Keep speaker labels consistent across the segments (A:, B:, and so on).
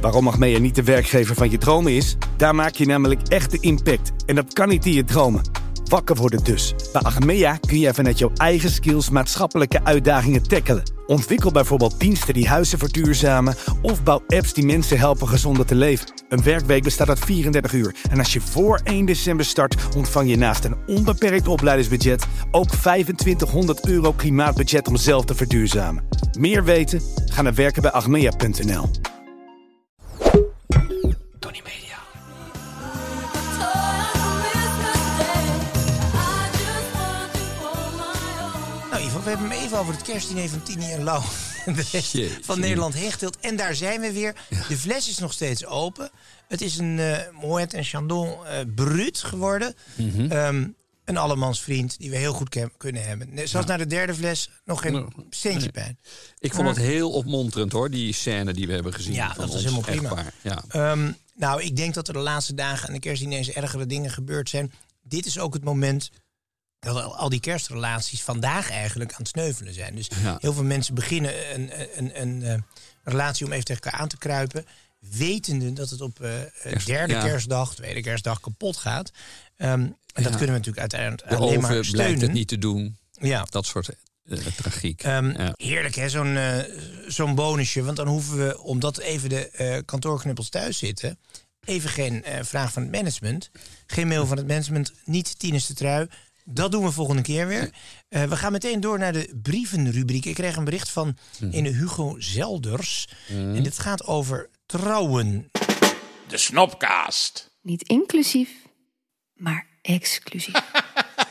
A: Waarom Achmea niet de werkgever van je dromen is? Daar maak je namelijk echte impact. En dat kan niet in je dromen. Wakker worden dus. Bij Achmea kun je vanuit jouw eigen skills maatschappelijke uitdagingen tackelen. Ontwikkel bijvoorbeeld diensten die huizen verduurzamen... of bouw apps die mensen helpen gezonder te leven. Een werkweek bestaat uit 34 uur. En als je voor 1 december start, ontvang je naast een onbeperkt opleidingsbudget... ook 2500 euro klimaatbudget om zelf te verduurzamen. Meer weten? Ga naar werkenbijachmea.nl. Tony Media.
B: Nou, Ivo, we hebben hem even over het kerstdiner van Tini en Lau. De rest
C: Jeetje.
B: van Nederland heegteelt. En daar zijn we weer. De fles is nog steeds open. Het is een eh Moet en Chandon eh Brut geworden.
C: Mhm.
B: Ehm, een allemansvriend die we heel goed kunnen hebben. Net Zoals naar de derde fles nog geen
C: Nou,
B: centje
C: nee.
B: pijn.
C: Ik vond het heel opmonterend hoor, die scène die we hebben gezien.
B: Ja,
C: van
B: dat was helemaal prima.
C: Ja.
B: Ehm, nou, ik denk dat er de laatste dagen aan de kerstdiners ergere dingen gebeurd zijn. Dit is ook het moment dat al, die kerstrelaties vandaag eigenlijk aan het sneuvelen zijn. Dus
C: Ja.
B: heel veel mensen beginnen een, een, een, eh, relatie om even tegen elkaar aan te kruipen. Wetende dat het op
C: Kerst-
B: derde
C: ja.
B: kerstdag, tweede kerstdag kapot gaat. Ehm, en dat kunnen we natuurlijk uiteindelijk
C: De
B: alleen maar
C: blijkt
B: steunen.
C: het niet te doen.
B: Ja.
C: Dat soort tragiek.
B: Ehm,
C: ja.
B: Heerlijk hè, zo'n eh, zo'n bonusje. Want dan hoeven we, omdat even de eh, kantoorknuppels thuis zitten... even geen eh, vraag van het management. Geen mail van het management, niet Tines de trui. Dat doen we volgende keer weer. Eh, we gaan meteen door naar de brievenrubriek. Ik kreeg een bericht van een Hugo Zelders. En dit gaat over trouwen.
D: De Snopcast.
E: Niet inclusief, maar exclusief.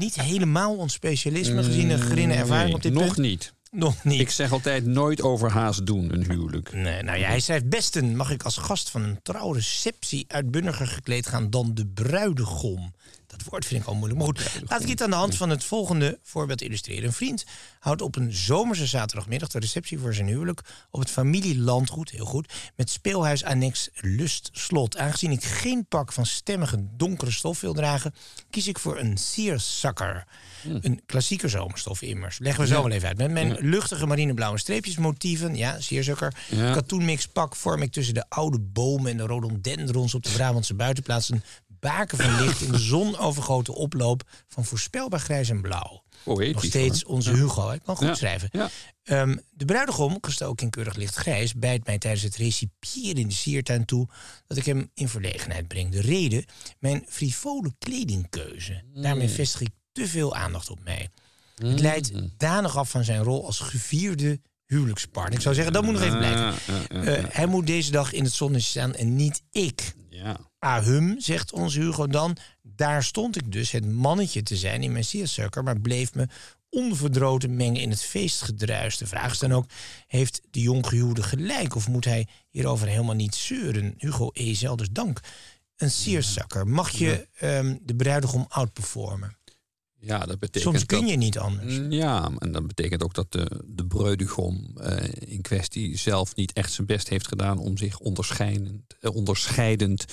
B: Niet helemaal ons specialisme, gezien de geringe ervaring
C: Nee,
B: op dit
C: nog
B: punt.
C: niet.
B: Nog niet.
C: Ik zeg altijd nooit over haast doen, een huwelijk.
B: Nee, nou ja, hij schrijft besten mag ik als gast van een trouwreceptie uitbundiger gekleed gaan dan de bruidegom. Dat woord vind ik al moeilijk. Maar goed, laat ik het aan de hand van het volgende voorbeeld illustreren. Een vriend houdt op een zomerse zaterdagmiddag de receptie voor zijn huwelijk op het familielandgoed, heel goed, met speelhuis annex Lust Slot. Aangezien ik geen pak van stemmige donkere stof wil dragen, kies ik voor een seersucker. Een klassieke zomerstof immers. Leggen we zo wel even uit. Met mijn luchtige marineblauwe streepjes motieven, Ja. katoenmix pak vorm ik tussen de oude bomen en de rhododendrons op de Brabantse buitenplaats een baken van licht in de zon overgoten oploop van voorspelbaar grijs en blauw.
C: Poëtisch,
B: Nog steeds
C: hoor.
B: onze. Hugo, ik kan goed
C: Ja,
B: schrijven.
C: ja.
B: Ehm, de bruidegom, gestoken in keurig lichtgrijs, bijt mij tijdens het recipiëren in de siertuin toe dat ik hem in verlegenheid breng. De reden, mijn frivole kledingkeuze. Daarmee
C: Mm.
B: vestig ik te veel aandacht op mij. Het leidt danig af van zijn rol als gevierde huwelijkspartner. Ik zou zeggen, dat moet nog even blijven.
C: Ja,
B: Eh, hij moet deze dag in het zonnetje staan en niet ik.
C: Ja.
B: Ahum, zegt onze Hugo dan. Daar stond ik dus het mannetje te zijn in mijn seersucker, maar bleef me onverdroten mengen in het feestgedruis. De vraag is dan ook, heeft de jonggehuwde gelijk of moet hij hierover helemaal niet zeuren? Hugo E. Zelders dank. Een seersucker. Mag je ehm, de bruidegom outperformen?
C: Ja, dat betekent
B: Soms kun
C: dat-
B: je niet anders.
C: Mm, Ja, en dat betekent ook dat de, de bruidegom eh, in kwestie zelf niet echt zijn best heeft gedaan om zich onderscheidend, eh, onderscheidend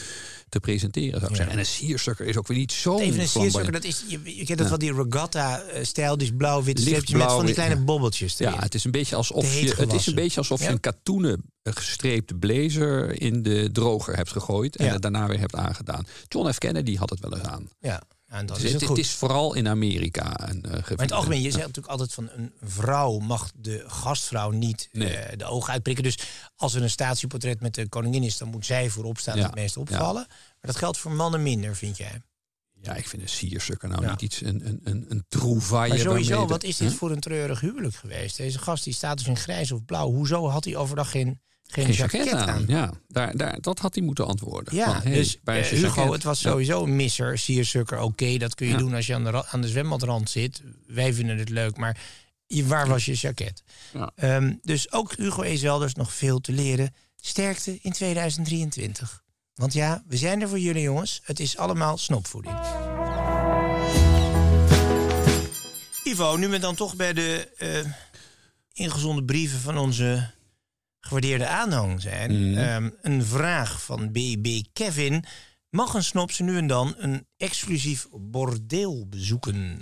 C: te presenteren, zou ik zeggen. En een siersukker is ook weer niet zo
B: Even een seersucker, dat is, je, je kent dat wel die regatta-stijl, dus blauw-wit streepjes met van die kleine bobbeltjes erin.
C: Ja, het is een beetje alsof je, het is een beetje alsof
B: Ja.
C: je een katoenen eh, gestreepte blazer in de droger hebt gegooid en het daarna weer hebt aangedaan. John F. Kennedy had het wel eens aan.
B: Ja, en is het
C: het
B: goed.
C: is vooral in Amerika. Een, eh,
B: Maar in het algemeen, je zegt natuurlijk altijd van een vrouw mag de gastvrouw niet
C: Nee.
B: eh, de ogen uitprikken. Dus als er een statieportret met de koningin is, dan moet zij voorop staan
C: Ja,
B: het meest opvallen. Maar dat geldt voor mannen minder, vind jij?
C: Ja, ik vind een siersukker nou
B: Ja.
C: niet iets, een, een, een, een trouvaille.
B: Maar sowieso, wat is dit
C: Huh?
B: voor een treurig huwelijk geweest? Deze gast die staat dus in grijs of blauw. Hoezo had hij overdag geen, geen,
C: Geen
B: jacket,
C: jacket
B: aan?
C: aan. Ja, daar, daar, dat had hij moeten antwoorden.
B: Ja,
C: Van, hey,
B: dus
C: is
B: eh, Hugo,
C: jacket?
B: het was sowieso een misser. Siersukker, oké, dat kun je
C: Ja.
B: doen als je aan de, aan de zwembadrand zit. Wij vinden het leuk, maar je- waar was je jacket?
C: Ja.
B: Ehm, dus ook Hugo Ezelders nog veel te leren. Sterkte in 2023. Want ja, we zijn er voor jullie jongens. Het is allemaal snopvoeding. Ivo, nu we dan toch bij de eh ingezonden brieven van onze gewaardeerde aanhang zijn.
C: Mhm.
B: Ehm, een vraag van BB Kevin. Mag een snopse nu en dan een exclusief bordeel bezoeken?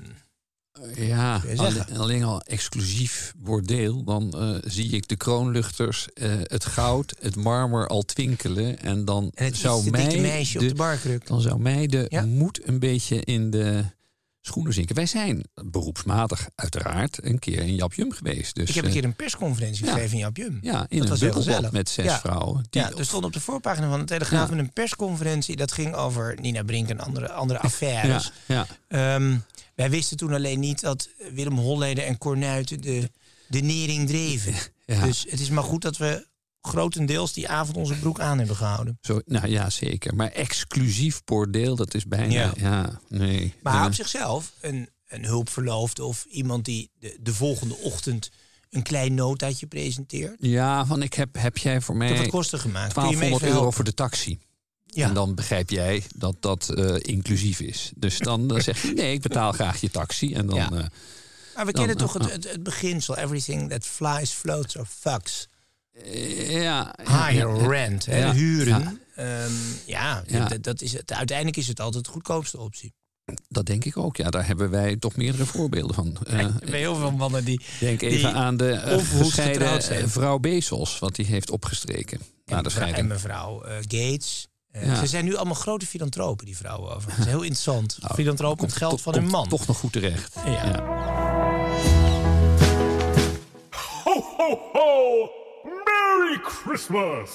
C: Ja, alleen, alleen al exclusief bordeel. Dan eh, zie ik de kroonluchters, eh, het goud, het marmer al twinkelen. En dan
B: En
C: zou mij
B: dikke meisje op de barkruk.
C: Dan zou mij de
B: Ja?
C: moed een beetje in de schoenen zinken. Wij zijn beroepsmatig uiteraard een keer in Japjum geweest. Dus,
B: Ik heb een
C: eh,
B: keer een persconferentie
C: ja.
B: gegeven in Japjum.
C: ja, in
B: dat
C: een bubbelbad met zes
B: Ja.
C: vrouwen. Die
B: Ja, er stond op de voorpagina van de Telegraaf
C: Ja.
B: een persconferentie. Dat ging over Nina Brink en andere, andere affaires.
C: ja.
B: Ehm, wij wisten toen alleen niet dat Willem Holleder en Cornuiten de, de nering dreven.
C: Ja.
B: Dus het is maar goed dat we grotendeels die avond onze broek aan hebben gehouden.
C: Zo, nou ja, zeker. Maar exclusief bordeel, dat is bijna...
B: Ja.
C: Ja, nee.
B: Maar op zichzelf, een, een hulpverloofde of iemand die de, de volgende ochtend een klein notaatje presenteert.
C: Ja, van ik heb, heb jij voor
B: Ik heb
C: mij
B: wat kosten gemaakt. Kun je me
C: 1200
B: even
C: euro voor de taxi.
B: Ja.
C: En dan begrijp jij dat dat eh, inclusief is. Dus dan eh, zeg je, nee, ik betaal graag je taxi. En dan,
B: Ja.
C: eh,
B: Maar we
C: Dan-
B: kennen toch het, het, het beginsel. Everything that flies, floats or fucks.
C: Eh, ja, ja,
B: or rent. Hè,
C: ja,
B: huren. Ja, ja,
C: Ja.
B: Dat, dat is het, uiteindelijk is het altijd de goedkoopste optie.
C: Dat denk ik ook. Ja, daar hebben wij toch meerdere voorbeelden van. Eh,
B: Er zijn heel veel mannen die...
C: denk even aan de uh,
B: onverhoeds
C: gescheiden eh, vrouw Bezos, wat die heeft opgestreken. Na de
B: en
C: scheiding.
B: mevrouw eh, Gates. Eh,
C: Ja.
B: Ze zijn nu allemaal grote filantropen, die vrouwen overigens. Dat is heel interessant.
C: Nou,
B: filantropen met
C: komt
B: geld van hun man.
C: Toch nog goed terecht.
B: Ja.
F: Ho, ho, ho! Merry Christmas!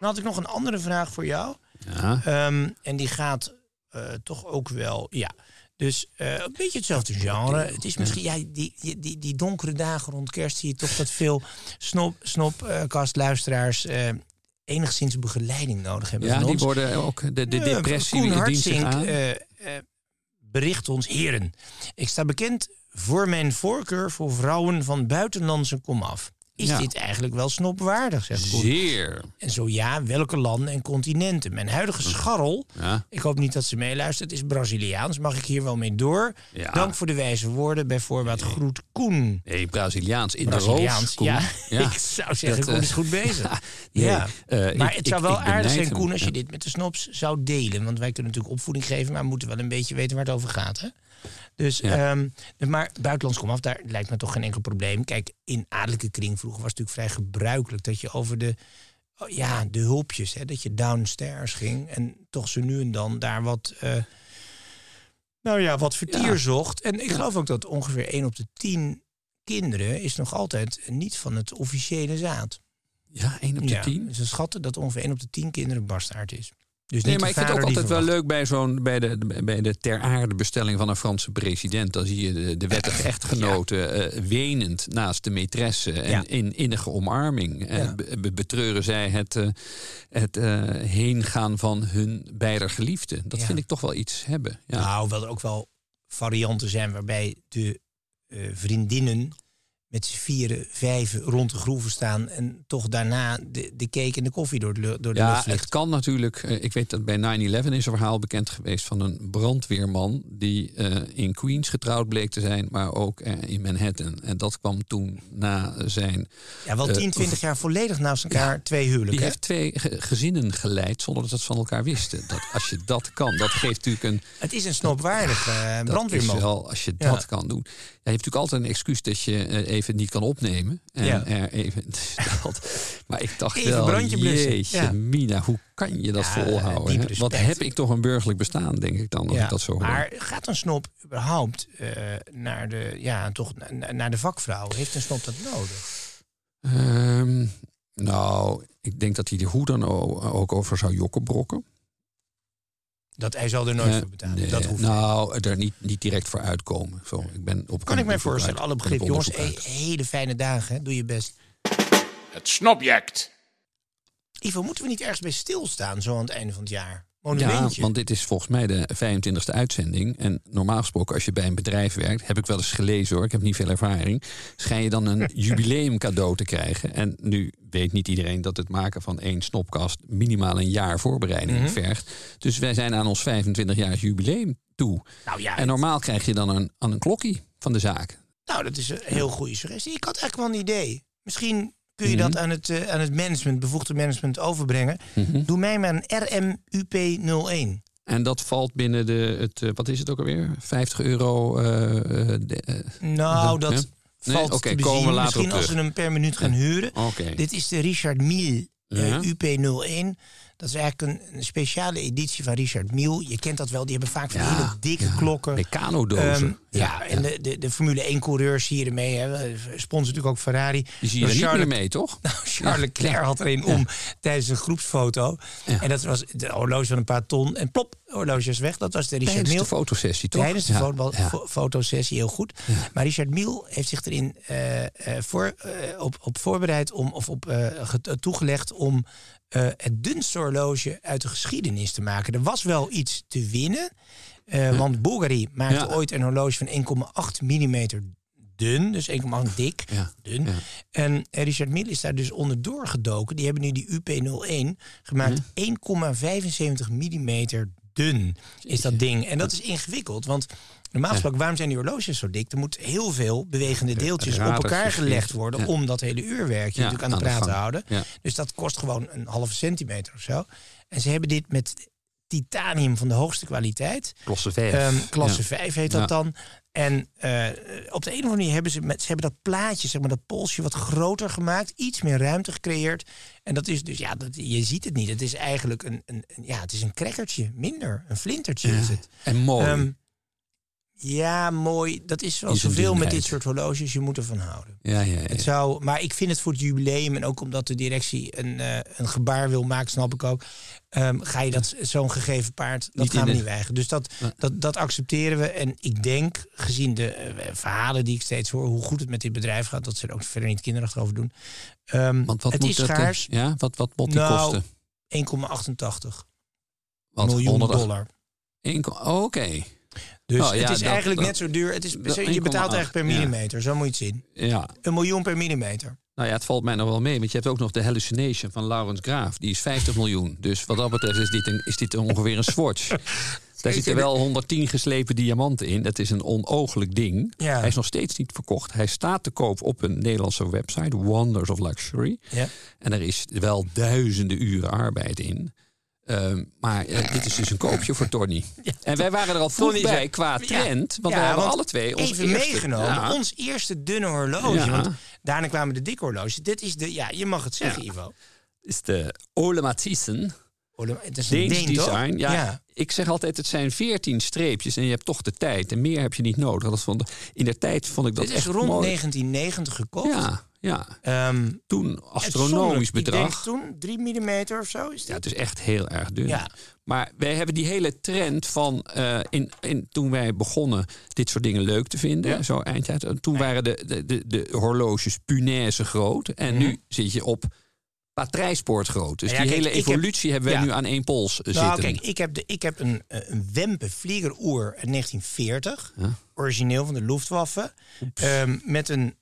B: Dan had ik nog een andere vraag voor jou.
C: Ja.
B: Ehm, en die gaat eh, toch ook wel, ja. Dus eh, een beetje hetzelfde genre. Het is misschien, ja, die, die, die, die donkere dagen rond kerst zie je toch dat veel snop, snopkastluisteraars eh enigszins begeleiding nodig hebben
C: Ja,
B: van
C: die
B: ons.
C: worden ook de, de depressie
B: Koen
C: dient zich aan.
B: bericht ons, heren. Ik sta bekend voor mijn voorkeur voor vrouwen van buitenlandse komaf. Is
C: Ja.
B: dit eigenlijk wel snopwaardig, zegt Koen.
C: Zeer.
B: En zo ja, welke landen en continenten? Mijn huidige scharrel,
C: Ja.
B: ik hoop niet dat ze meeluistert, is Braziliaans. Mag ik hier wel mee door?
C: Ja.
B: Dank voor de wijze woorden. Bijvoorbeeld groet Koen.
C: Nee, Braziliaans in de roos.
B: Ja. Ik zou zeggen,
C: Dat,
B: Koen
C: eh,
B: is goed bezig.
C: nee,
B: ja.
C: eh,
B: maar
C: ik-
B: het zou wel aardig zijn. Koen, als je dit met de snops zou delen. Want wij kunnen natuurlijk opvoeding geven, maar we moeten wel een beetje weten waar het over gaat. Hè? Dus,
C: Ja.
B: ehm, maar buitenlands komaf, daar lijkt me toch geen enkel probleem. Kijk, in adellijke kring vroeger was het natuurlijk vrij gebruikelijk dat je over de, oh ja, de hulpjes, hè, dat je downstairs ging en toch zo nu en dan daar wat, eh, nou ja, wat vertier
C: Ja.
B: zocht. En ik geloof ook dat ongeveer 1 op de 10 kinderen is nog altijd niet van het officiële zaad.
C: Ja, 1 op de
B: Ja,
C: 10.
B: Ze schatten dat ongeveer 1 op de 10 kinderen bastaard is. Dus
C: Nee, maar ik vind het ook altijd wel leuk bij, zo'n, bij, de, bij de ter aarde bestelling van een Franse president. Dan zie je de, de wettige echtgenoten eh, wenend naast de maîtresse en
B: Ja.
C: in innige omarming.
B: Ja.
C: be- be- betreuren zij het, eh, het eh, heengaan van hun beider geliefden. Dat vind ik toch wel iets hebben. Ja.
B: Nou, hoewel er ook wel varianten zijn waarbij de vriendinnen met z'n vieren, vijven rond de groeven staan en toch daarna de, de cake en de koffie door de, door de
C: Ja,
B: lucht
C: het kan natuurlijk. eh, Ik weet dat bij 9-11 is een verhaal bekend geweest van een brandweerman die eh, in Queens getrouwd bleek te zijn, maar ook eh, in Manhattan. En dat kwam toen na zijn.
B: Ja, wel
C: eh,
B: 10, 20 jaar volledig naast elkaar, twee huwelijken.
C: Die heeft twee ge- gezinnen geleid zonder dat ze het van elkaar wisten. Dat, als je dat kan, dat geeft natuurlijk een.
B: Het is een snopwaardige eh,
C: Dat
B: brandweerman.
C: is wel, als je
B: Ja.
C: dat kan doen. Ja, je hebt natuurlijk altijd een excuus dat je even even niet kan opnemen. En
B: Ja.
C: er even stelt. Maar ik dacht
B: Even
C: wel,
B: brandje
C: jeetje
B: Ja.
C: mina, hoe kan je dat
B: Ja,
C: volhouden? Wat heb ik toch een burgerlijk bestaan, denk ik dan, als ik dat zo hoor.
B: maar gaat een snop überhaupt eh, naar, de, ja, toch na- naar de vakvrouw? Heeft een snop dat nodig?
C: Ehm, nou, ik denk dat hij er hoe dan ook over zou jokkenbrokken.
B: Dat hij zal er nooit voor betalen.
C: nee,
B: dat hoeft
C: nou, er niet, niet direct voor uitkomen. Zo, ik ben op
B: Kan ik mij voorstellen.
C: uit.
B: Alle begrip. Jongens, he-
C: uit.
B: hele fijne dagen. Hè? Doe je best.
D: Het snobject.
B: Ivo, moeten we niet ergens bij stilstaan zo aan het einde van het jaar?
C: Ja, want dit is volgens mij de 25e uitzending. En normaal gesproken, als je bij een bedrijf werkt, heb ik wel eens gelezen hoor, ik heb niet veel ervaring. Schijn je dan een jubileum cadeau te krijgen. En nu weet niet iedereen dat het maken van één snopkast minimaal een jaar voorbereiding
B: Mhm.
C: vergt. Dus wij zijn aan ons 25 jaar jubileum toe.
B: nou ja,
C: En normaal krijg je dan een, aan een klokkie van de zaak.
B: nou, dat is een heel goede suggestie. Ik had eigenlijk wel een idee. Misschien kun je
C: Mhm.
B: dat aan het, eh, aan het management, bevoegde management overbrengen.
C: Mhm.
B: Doe mij maar een RMUP01.
C: En dat valt binnen de, het, eh, wat is het ook alweer? 50 euro. eh, de,
B: Nou, dat
C: hè? Nee?
B: valt
C: Oké,
B: te
C: komen later
B: Misschien
C: op
B: als we hem per minuut gaan huren. Dit is de Richard Miel
C: Ja.
B: UP01. Dat is eigenlijk een, een speciale editie van Richard Miel. Je kent dat wel, die hebben vaak van
C: Ja,
B: hele dikke
C: ja.
B: klokken.
C: Meccano-dozen.
B: Ehm,
C: Ja,
B: ja, en. De, de, de Formule 1-coureurs zie je ermee. Hè. Sponsor natuurlijk ook Ferrari.
C: Die zie je er
B: Dus
C: niet
B: Charles-
C: meer mee, toch?
B: Nou, Charles Leclerc had er een om tijdens een groepsfoto. En dat was de horloge van een paar ton. En plop, horloge is weg. Dat was de Richard
C: Tijdens de
B: Mille.
C: fotosessie, toch?
B: Tijdens de fo- fotosessie, heel goed. Maar Richard Miel heeft zich erin eh, eh, voor, eh, op, op voorbereid om, of op eh, toegelegd om eh, het dunste horloge uit de geschiedenis te maken. Er was wel iets te winnen, eh, want Bulgari maakte
C: Ja.
B: ooit een horloge van 1,8 mm dun, dus 1,8 dik,
C: Ja.
B: dun. En eh, Richard Mille is daar dus onderdoor gedoken. Die hebben nu die UP01 gemaakt, 1,75 mm dun is dat ding. En dat is ingewikkeld, want normaal gesproken, waarom zijn die horloges zo dik? Er moet heel veel bewegende deeltjes op elkaar gelegd
C: ja.
B: worden
C: Ja.
B: om dat hele uurwerkje
C: Ja,
B: natuurlijk aan de praat te houden.
C: Ja.
B: Dus dat kost gewoon een halve centimeter of zo. En ze hebben dit met titanium van de hoogste kwaliteit.
C: Klasse 5.
B: Ehm, klasse
C: Ja.
B: 5 heet dat
C: Ja.
B: dan. En eh, op de een of andere manier hebben ze, met, ze hebben dat plaatje, zeg maar, dat polsje wat groter gemaakt. Iets meer ruimte gecreëerd. En dat is dus, ja, dat, je ziet het niet. Het is eigenlijk een, een, ja, het is een crackertje, minder. Een flintertje is het.
C: En mooi.
B: Ehm, ja, mooi. Dat is wel zoveel met dit soort horloges. Je moet ervan houden.
C: ja, ja, ja.
B: Het zou, maar ik vind het voor het jubileum en ook omdat de directie een, eh, een gebaar wil maken, snap ik ook. ehm, ga je dat zo'n gegeven paard, dat
C: Niet
B: gaan we niet weigeren. Dus dat, dat, dat accepteren we. En ik denk, gezien de eh, verhalen die ik steeds hoor, hoe goed het met dit bedrijf gaat, dat ze er ook verder niet kinderachtig over doen. Ehm,
C: Want wat
B: het
C: moet
B: is
C: dat, eh,
B: schaars.
C: ja, wat, wat moet die
B: Nou,
C: kosten?
B: 1,88
C: Wat,
B: miljoen
C: 100
B: dollar.
C: Oh, Oké.
B: Dus
C: Oh, ja,
B: het is
C: dat-
B: eigenlijk
C: dat-
B: net zo duur. Het is,
C: dat
B: je betaalt
C: 1,8,
B: eigenlijk per
C: ja.
B: millimeter. Zo moet je het zien.
C: Ja.
B: Een miljoen per millimeter.
C: Nou ja, het valt mij nog wel mee. Want je hebt ook nog de Hallucination van Laurens Graaf. Die is 50 miljoen. Dus wat dat betreft is dit, een, is dit ongeveer een Swatch. Daar zitten wel 110 geslepen diamanten in. Dat is een onooglijk ding.
B: Ja.
C: Hij is nog steeds niet verkocht. Hij staat te koop op een Nederlandse website, Wonders of Luxury.
B: Ja.
C: En er is wel duizenden uren arbeid in. Ehm, maar eh, dit is dus een koopje voor Tony. En wij waren er al vroeg
B: Tony
C: bij
B: zei-
C: qua trend. Want
B: Ja,
C: we hebben
B: want
C: alle twee onze
B: even
C: eerste,
B: meegenomen.
C: Ja.
B: Ons eerste dunne horloge. Want daarna kwamen de dikke horloges. Dit is de, ja, je mag het zeggen. Ivo.
C: is de Ole Matthiessen.
B: Horlo- Het is een
C: Deens
B: Deen, toch?
C: design. Ja. Ik zeg altijd, het zijn 14 streepjes en je hebt toch de tijd. En meer heb je niet nodig. Dat vond, in der tijd vond ik dat
B: Dit is rond
C: mooi.
B: 1990 gekocht.
C: Ja, ja.
B: Ehm,
C: Toen astronomisch
B: uitzonderlijk. Ik denk
C: bedrag.
B: toen 3 mm of zo. Is
C: Ja,
B: dit?
C: het is echt heel erg dun.
B: Ja.
C: Maar wij hebben die hele trend van eh, in, in, toen wij begonnen dit soort dingen leuk te vinden,
B: Ja.
C: zo eindtijd. Toen waren de, de, de, de horloges punaise groot. En
B: Mhm.
C: nu zit je op patrijspoort groot. Dus
B: Ja,
C: die
B: kijk,
C: hele
B: heb-
C: evolutie hebben wij
B: ja.
C: nu aan één pols eh,
B: Nou,
C: zitten.
B: kijk, ik heb, de, ik heb een, eh, een Wempe Vliegeroer uit 1940.
C: Ja.
B: Origineel van de Luftwaffe. Ehm, met een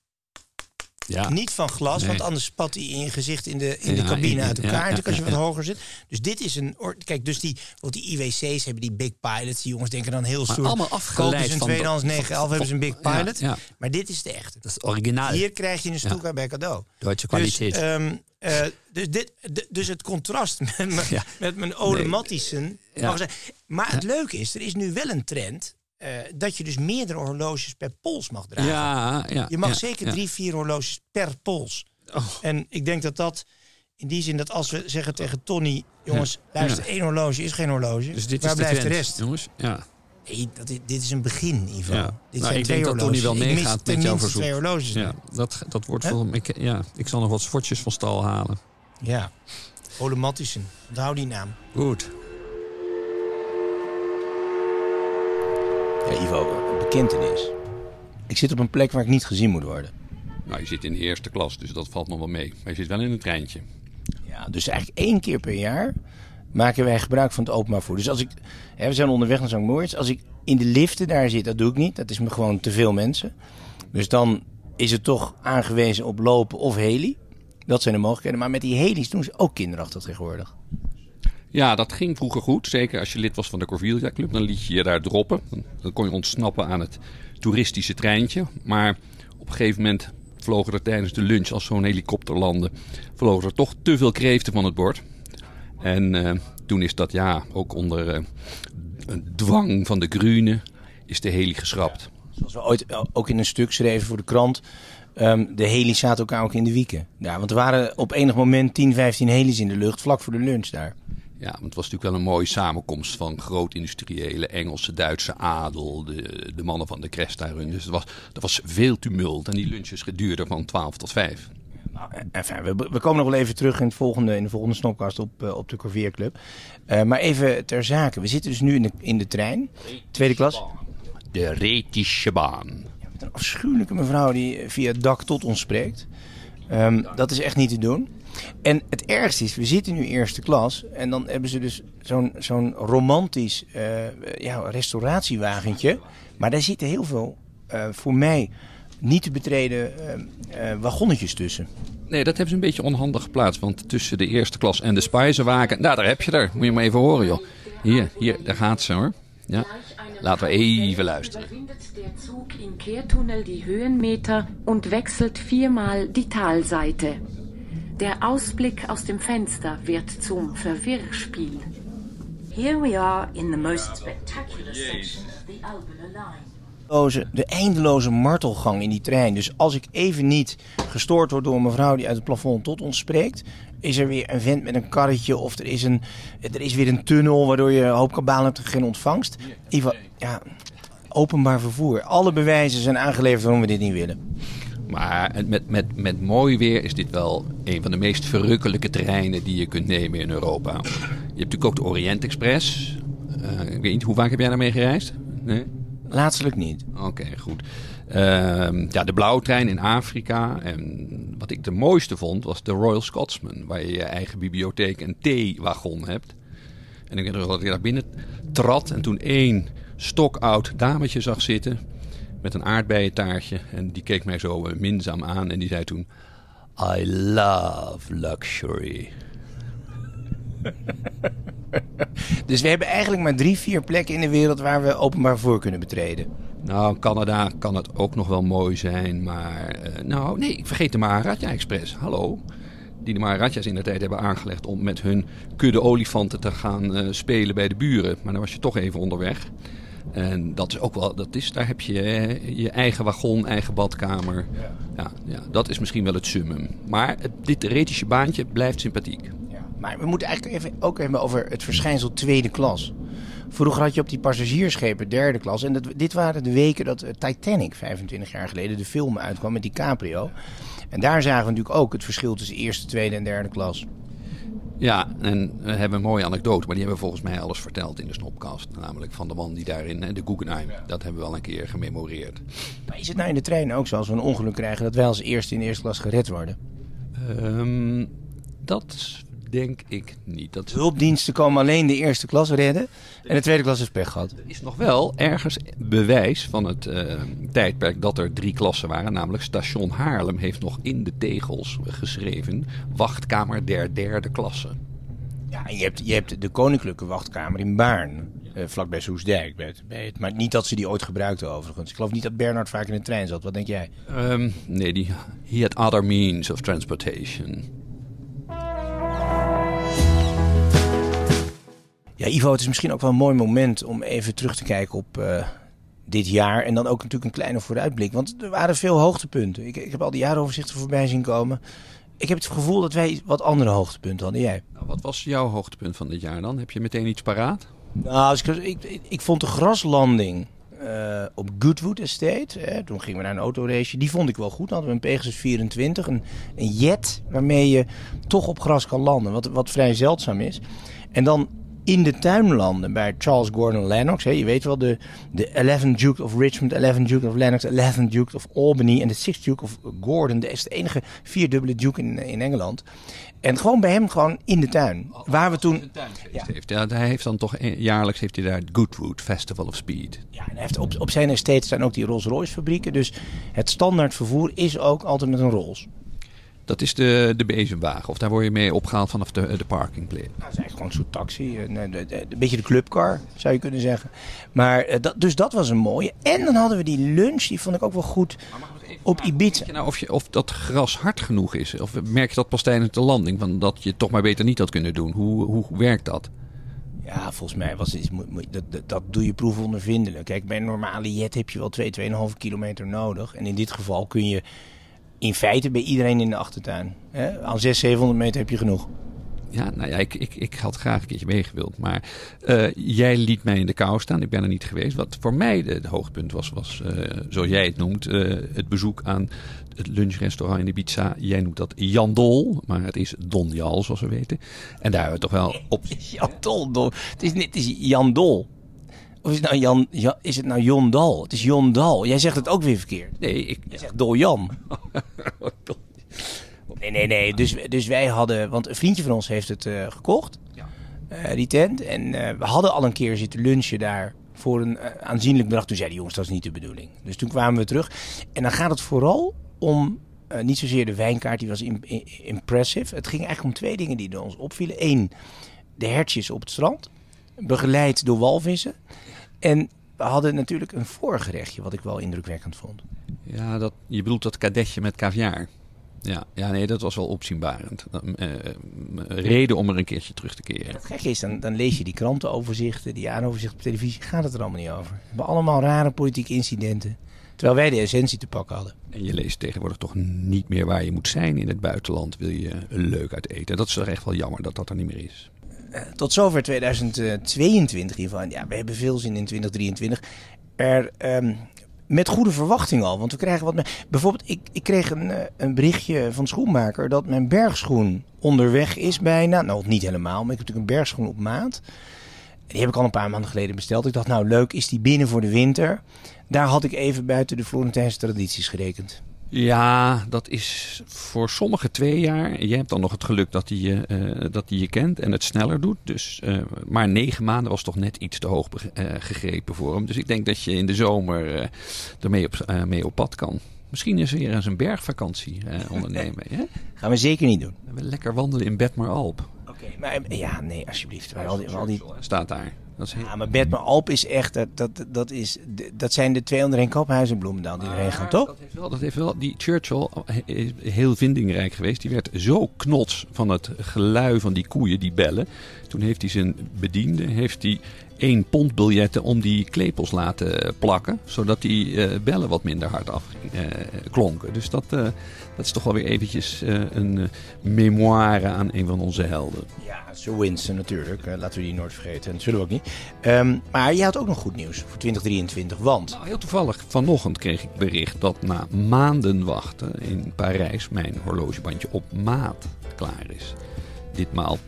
C: ja.
B: Niet van glas,
C: Nee.
B: want anders spat hij in je gezicht in de, in de cabine
C: in-
B: uit elkaar.
C: ja,
B: als je wat hoger zit. Dus dit is een. Kijk, dus die, want die IWC's hebben die Big Pilots. Die jongens denken dan heel stoer.
C: allemaal afgeleid
B: Kopen ze een
C: van
B: tweedehands
C: dat-
B: 911 hebben ze een Big Pilot. Maar dit is de echte.
C: Dat is originaal.
B: Hier krijg je een Stuka bij cadeau.
C: Duitse
B: Dus,
C: kwaliteit.
B: eh, dus, dit, dus het contrast met, mijn- met mijn Ole
C: Nee.
B: Maar het leuke is, er is nu wel een trend.
G: Eh, dat je dus meerdere horloges per pols mag dragen.
C: Ja, ja.
G: je mag
C: ja,
G: zeker drie, vier horloges per pols.
C: Oh.
G: En ik denk dat dat in die zin dat als we zeggen tegen Tony... jongens, luister, één horloge is geen horloge.
C: Dus dit
G: Waar
C: is de,
G: blijft de
C: trend,
G: rest?
C: jongens. Ja.
G: Nee, dat, dit, dit is een begin, Ivo.
C: Ja.
G: Dit
C: Nou,
G: zijn
C: ik
G: twee
C: denk dat Tony wel meegaat met jouw verzoek.
G: twee horloges.
C: Ja, dat, dat wordt voor ik, ja, ik zal nog wat swatches van stal halen.
G: Ja. Ole Matthiessen. Onthoud die naam.
C: Goed.
B: Ja, Ivo, een bekentenis. Ik zit op een plek waar ik niet gezien moet worden.
C: Nou, je zit in de eerste klas, dus dat valt nog wel mee. Maar je zit wel in een treintje.
B: Ja, dus eigenlijk één keer per jaar maken wij gebruik van het openbaar vervoer. Dus als ik, hè, we zijn onderweg naar St. Moritz. Als ik in de liften daar zit, dat doe ik niet. Dat is me gewoon te veel mensen. Dus dan is het toch aangewezen op lopen of heli. Dat zijn de mogelijkheden. Maar met die helis doen ze ook kinderachtig tegenwoordig.
C: Ja, dat ging vroeger goed. Zeker als je lid was van de Corvilia Club. Dan liet je je daar droppen. Dan, kon je ontsnappen aan het toeristische treintje. Maar op een gegeven moment vlogen er tijdens de lunch, als zo'n helikopter landde, vlogen er toch te veel kreeften van het bord. En eh, toen is dat ja, ook onder eh, dwang van de Grune, is de heli geschrapt.
B: Zoals we ooit eh, ook in een stuk schreven voor de krant. ehm, de helis zaten elkaar ook in de wieken. Ja, want er waren op enig moment 10, 15 helis in de lucht, vlak voor de lunch daar.
C: Ja, want het was natuurlijk wel een mooie samenkomst van groot-industriële Engelse, Duitse adel, de, de mannen van de Cresta Run. Dus het was, er was veel tumult en die lunches duurden van 12 tot 5.
B: Nou, enfin, we, we komen nog wel even terug in, het volgende, in de volgende snopkast op, eh, op de Corvier Club. Eh, maar even ter zake. We zitten dus nu in de, in de trein, tweede klas.
C: De Retische baan.
B: Met een afschuwelijke mevrouw die eh, via het dak tot ons spreekt. Ehm, dat is echt niet te doen. En het ergste is, we zitten nu eerste klas. En dan hebben ze dus zo'n zo'n romantisch eh, ja, restauratiewagentje. Maar daar zitten heel veel, eh, voor mij, niet te betreden eh, wagonnetjes tussen.
C: Nee, dat hebben ze een beetje onhandig geplaatst. Want tussen de eerste klas en de spijzenwagen... Nou, daar heb je er. Moet je maar even horen, joh. Hier, hier, daar gaat ze, hoor. Ja. Laten we even luisteren.
H: Der Zug im Kehrtunnel die Höhenmeter und wechselt viermal die Talseite. Der Ausblick aus dem Fenster wird zum Verwirrspiel.
I: Here we are in the most spectacular section of the Albular Line.
B: de eindeloze martelgang in die trein. Dus als ik even niet gestoord word door een mevrouw die uit het plafond tot ons spreekt, is er weer een vent met een karretje of er is, een, er is weer een tunnel waardoor je een hoop kabaal hebt en geen ontvangst. Ivo, ja, openbaar vervoer. Alle bewijzen zijn aangeleverd waarom we dit niet willen.
C: Maar met, met, met mooi weer is dit wel een van de meest verrukkelijke treinen die je kunt nemen in Europa. Je hebt natuurlijk ook de Orient Express. Eh, ik weet niet, hoe vaak heb jij daarmee gereisd? Nee?
B: Laatstelijk niet.
C: Oké, goed. Ehm, ja, de blauwtrein in Afrika. En wat ik de mooiste vond was de Royal Scotsman. Waar je je eigen bibliotheek en theewagon hebt. En ik weet nog dat ik daar binnen trad en toen één stokoud dametje zag zitten. Met een aardbeientaartje. En die keek mij zo eh, minzaam aan en die zei toen... I love luxury.
B: Dus we hebben eigenlijk maar drie, vier plekken in de wereld waar we openbaar vervoer kunnen betreden.
C: Nou, Canada kan het ook nog wel mooi zijn, maar... eh, nou, nee, ik vergeet de Maharaja Express. Hallo. Die de Maharajas in de tijd hebben aangelegd om met hun kudde olifanten te gaan eh, spelen bij de buren. Maar dan was je toch even onderweg. En dat is ook wel, dat is, daar heb je je eigen wagon, eigen badkamer. Ja. Ja, dat is misschien wel het summum. Maar het, dit theoretische baantje blijft sympathiek.
B: Maar we moeten eigenlijk even, ook hebben over het verschijnsel tweede klas. Vroeger had je op die passagiersschepen derde klas. En dat, dit waren de weken dat eh, Titanic, 25 jaar geleden, de film uitkwam met DiCaprio. En daar zagen we natuurlijk ook het verschil tussen eerste, tweede en derde klas.
C: Ja, en we hebben een mooie anekdote, maar die hebben we volgens mij alles verteld in de Snopcast. Namelijk van de man die daarin, hè, de Guggenheim, dat hebben we al een keer gememoreerd.
B: Maar is het nou in de trein ook zo, als we een ongeluk krijgen, dat wij als eerste in de eerste klas gered worden?
C: Ehm, dat denk ik niet. Dat
B: Hulpdiensten komen alleen de eerste klas redden en de tweede klas is pech gehad.
C: is nog wel ergens bewijs van het eh, tijdperk dat er drie klassen waren. Namelijk station Haarlem heeft nog in de tegels geschreven... wachtkamer der derde klasse.
B: Ja, en je hebt, je hebt de koninklijke wachtkamer in Baarn, eh, vlakbij Soesdijk. Bij het, bij het, maar niet dat ze die ooit gebruikten overigens. Ik geloof niet dat Bernard vaak in de trein zat. Wat denk jij?
C: Ehm, nee, die, he had other means of transportation.
B: Ja, Ivo, het is misschien ook wel een mooi moment om even terug te kijken op eh, dit jaar. En dan ook natuurlijk een kleine vooruitblik. Want er waren veel hoogtepunten. Ik, ik heb al die jaaroverzichten voorbij zien komen. Ik heb het gevoel dat wij wat andere hoogtepunten hadden. Jij?
C: Nou, wat was jouw hoogtepunt van dit jaar dan? Heb je meteen iets paraat?
B: Nou, als ik, ik, ik vond de graslanding eh, op Goodwood Estate. Hè, toen gingen we naar een autorace. Die vond ik wel goed. Dan hadden we een Pegasus 24. Een, een jet waarmee je toch op gras kan landen. Wat, wat vrij zeldzaam is. En dan in de tuinlanden bij Charles Gordon Lennox. Hè, je weet wel, de, de 11th Duke of Richmond, 11th Duke of Lennox, 11th Duke of Albany en de 6th Duke of Gordon. Dat is de enige vierdubbele Duke in, in Engeland. En gewoon bij hem gewoon in de tuin. Waar we toen...
C: Ja. Heeft. Ja, hij heeft dan toch jaarlijks heeft hij daar het Goodwood Festival of Speed.
B: Ja, en hij heeft op, op zijn estate staan ook die Rolls Royce fabrieken. Dus het standaard vervoer is ook altijd met een Rolls.
C: Dat is de, de bezemwagen. Of daar word je mee opgehaald vanaf de, de parkingplek.
B: Nou, dat is eigenlijk gewoon een soort taxi. Een, een, een, beetje de clubcar, zou je kunnen zeggen. Maar, eh, dat, dus dat was een mooie. En dan hadden we die lunch, die vond ik ook wel goed op Ibiza.
C: Je nou of, je, of dat gras hard genoeg is? Of merk je dat pas tijdens de landing? Van dat je toch maar beter niet had kunnen doen? Hoe, hoe werkt dat?
B: Ja, volgens mij was het, dat, dat, dat doe je proefondervindelijk. Kijk, bij een normale jet heb je wel 2, 2,5 kilometer nodig. En in dit geval kun je in feite bij iedereen in de achtertuin. Hè? Aan 600, 700 meter heb je genoeg.
C: Ja, nou ja, ik, ik, ik had graag een keertje meegewild. Maar uh, jij liet mij in de kou staan. Ik ben er niet geweest. Wat voor mij de, de hoogtepunt was, was uh, zoals jij het noemt, uh, het bezoek aan het lunchrestaurant in Ibiza. Jij noemt dat Jan Dol, maar het is Don Jal, zoals we weten. En daar hebben we toch wel op...
B: Jan Dol, Het is, niet, het is Jan Dol. Of is het nou Jan, Jan is het nou Jon Dal? Het is Jon Dal. Jij zegt het ook weer verkeerd.
C: Nee, ik...
B: Jij zegt Dol Jan. nee, nee, nee. Dus, dus wij hadden... Want een vriendje van ons heeft het uh, gekocht. Ja. Uh, die tent. En uh, we hadden al een keer zitten lunchen daar voor een aanzienlijk bedrag. Toen zeiden die jongens, dat is niet de bedoeling. Dus toen kwamen we terug. En dan gaat het vooral om... niet zozeer de wijnkaart, die was in, in, impressive. Het ging eigenlijk om twee dingen die ons opvielen. Eén, de hertjes op het strand. Begeleid door walvissen. En we hadden natuurlijk een voorgerechtje, wat ik wel indrukwekkend vond.
C: Ja, dat, je bedoelt dat kadetje met caviar. Ja, ja, nee, dat was wel opzienbarend. Uh, reden om er een keertje terug te keren.
B: Het gekke is, dan, dan lees je die krantenoverzichten, die jaaroverzichten op televisie. Gaat het er allemaal niet over. We hebben allemaal rare politieke incidenten. Terwijl wij de essentie te pakken hadden.
C: En je leest tegenwoordig toch niet meer waar je moet zijn in het buitenland. Wil je leuk uit eten. Dat is toch echt wel jammer dat dat er niet meer is.
B: Uh, tot zover 2022 in ieder geval. Ja, we hebben veel zin in 2023. Er, um, met goede verwachting al. Want we krijgen wat. Bijvoorbeeld, ik, ik kreeg een, een berichtje van schoenmaker dat mijn bergschoen onderweg is bijna. Nou, niet helemaal, maar ik heb natuurlijk een bergschoen op maat. Die heb ik al een paar maanden geleden besteld. Ik dacht, nou leuk, is die binnen voor de winter? Daar had ik even buiten de Florentijnse tradities gerekend.
C: Ja, dat is voor sommige twee jaar. Je hebt dan nog het geluk dat hij je, uh, dat die je kent en het sneller doet. Dus, uh, maar negen maanden was toch net iets te hoog uh, gegrepen voor hem. Dus ik denk dat je in de zomer ermee op, mee op pad kan. Misschien is weer eens een bergvakantie ondernemen. Hè?
B: Gaan we zeker niet doen.
C: We lekker wandelen in Betmar Alp.
B: Oké, okay, maar ja, nee, alsjeblieft. Al die, al die...
C: Staat daar.
B: Dat heel... Ja, maar Betmar Alp is echt, dat, dat, dat, is, dat zijn de 201 kaphuizen in Bloemendaal die erheen gaan, toch?
C: Dat heeft, wel, dat heeft wel, die Churchill is heel vindingrijk geweest. Die werd zo knots van het gelui van die koeien die bellen. Toen heeft hij zijn bediende, heeft hij één pond biljetten om die klepels laten plakken. Zodat die uh, bellen wat minder hard af uh, klonken. Dus dat, uh, dat is toch wel weer eventjes een memoire aan een van onze helden.
B: Ja, Sir Winston natuurlijk. laten we die nooit vergeten. En dat zullen we ook niet. Um, maar je had ook nog goed nieuws voor 2023. Want...
C: Nou, heel toevallig, vanochtend kreeg ik bericht dat na maanden wachten in Parijs mijn horlogebandje op maat klaar is ditmaal.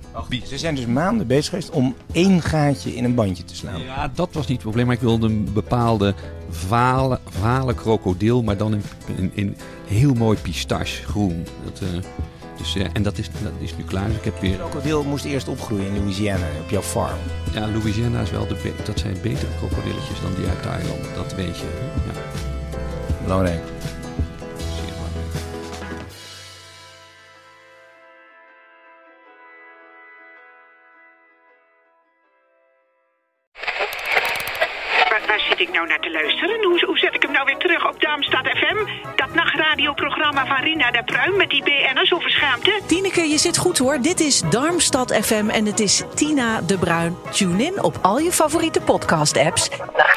B: Ze zijn dus maanden bezig geweest om één gaatje in een bandje te slaan.
C: Ja, dat was niet het probleem. Maar ik wilde een bepaalde vale, vale krokodil, maar dan in, in, in heel mooi pistachegroen. Dat, uh, dus, uh, en dat is, dat is nu klaar. Dus ik heb weer...
B: krokodil moest eerst opgroeien in Louisiana, op jouw farm.
C: Ja, Louisiana is wel de, dat zijn betere krokodilletjes dan die uit Thailand. Dat weet je. Ja.
B: Belangrijk.
J: Te luisteren? Hoe, hoe zet ik hem nou weer terug op Darmstad FM? Dat nachtradioprogramma van Rina de Pruim met die BN'ers over schaamte?
K: Tineke, je zit goed hoor. Dit is Darmstad FM en het is Tina de Bruin. Tune in op al je favoriete podcast-apps. Daar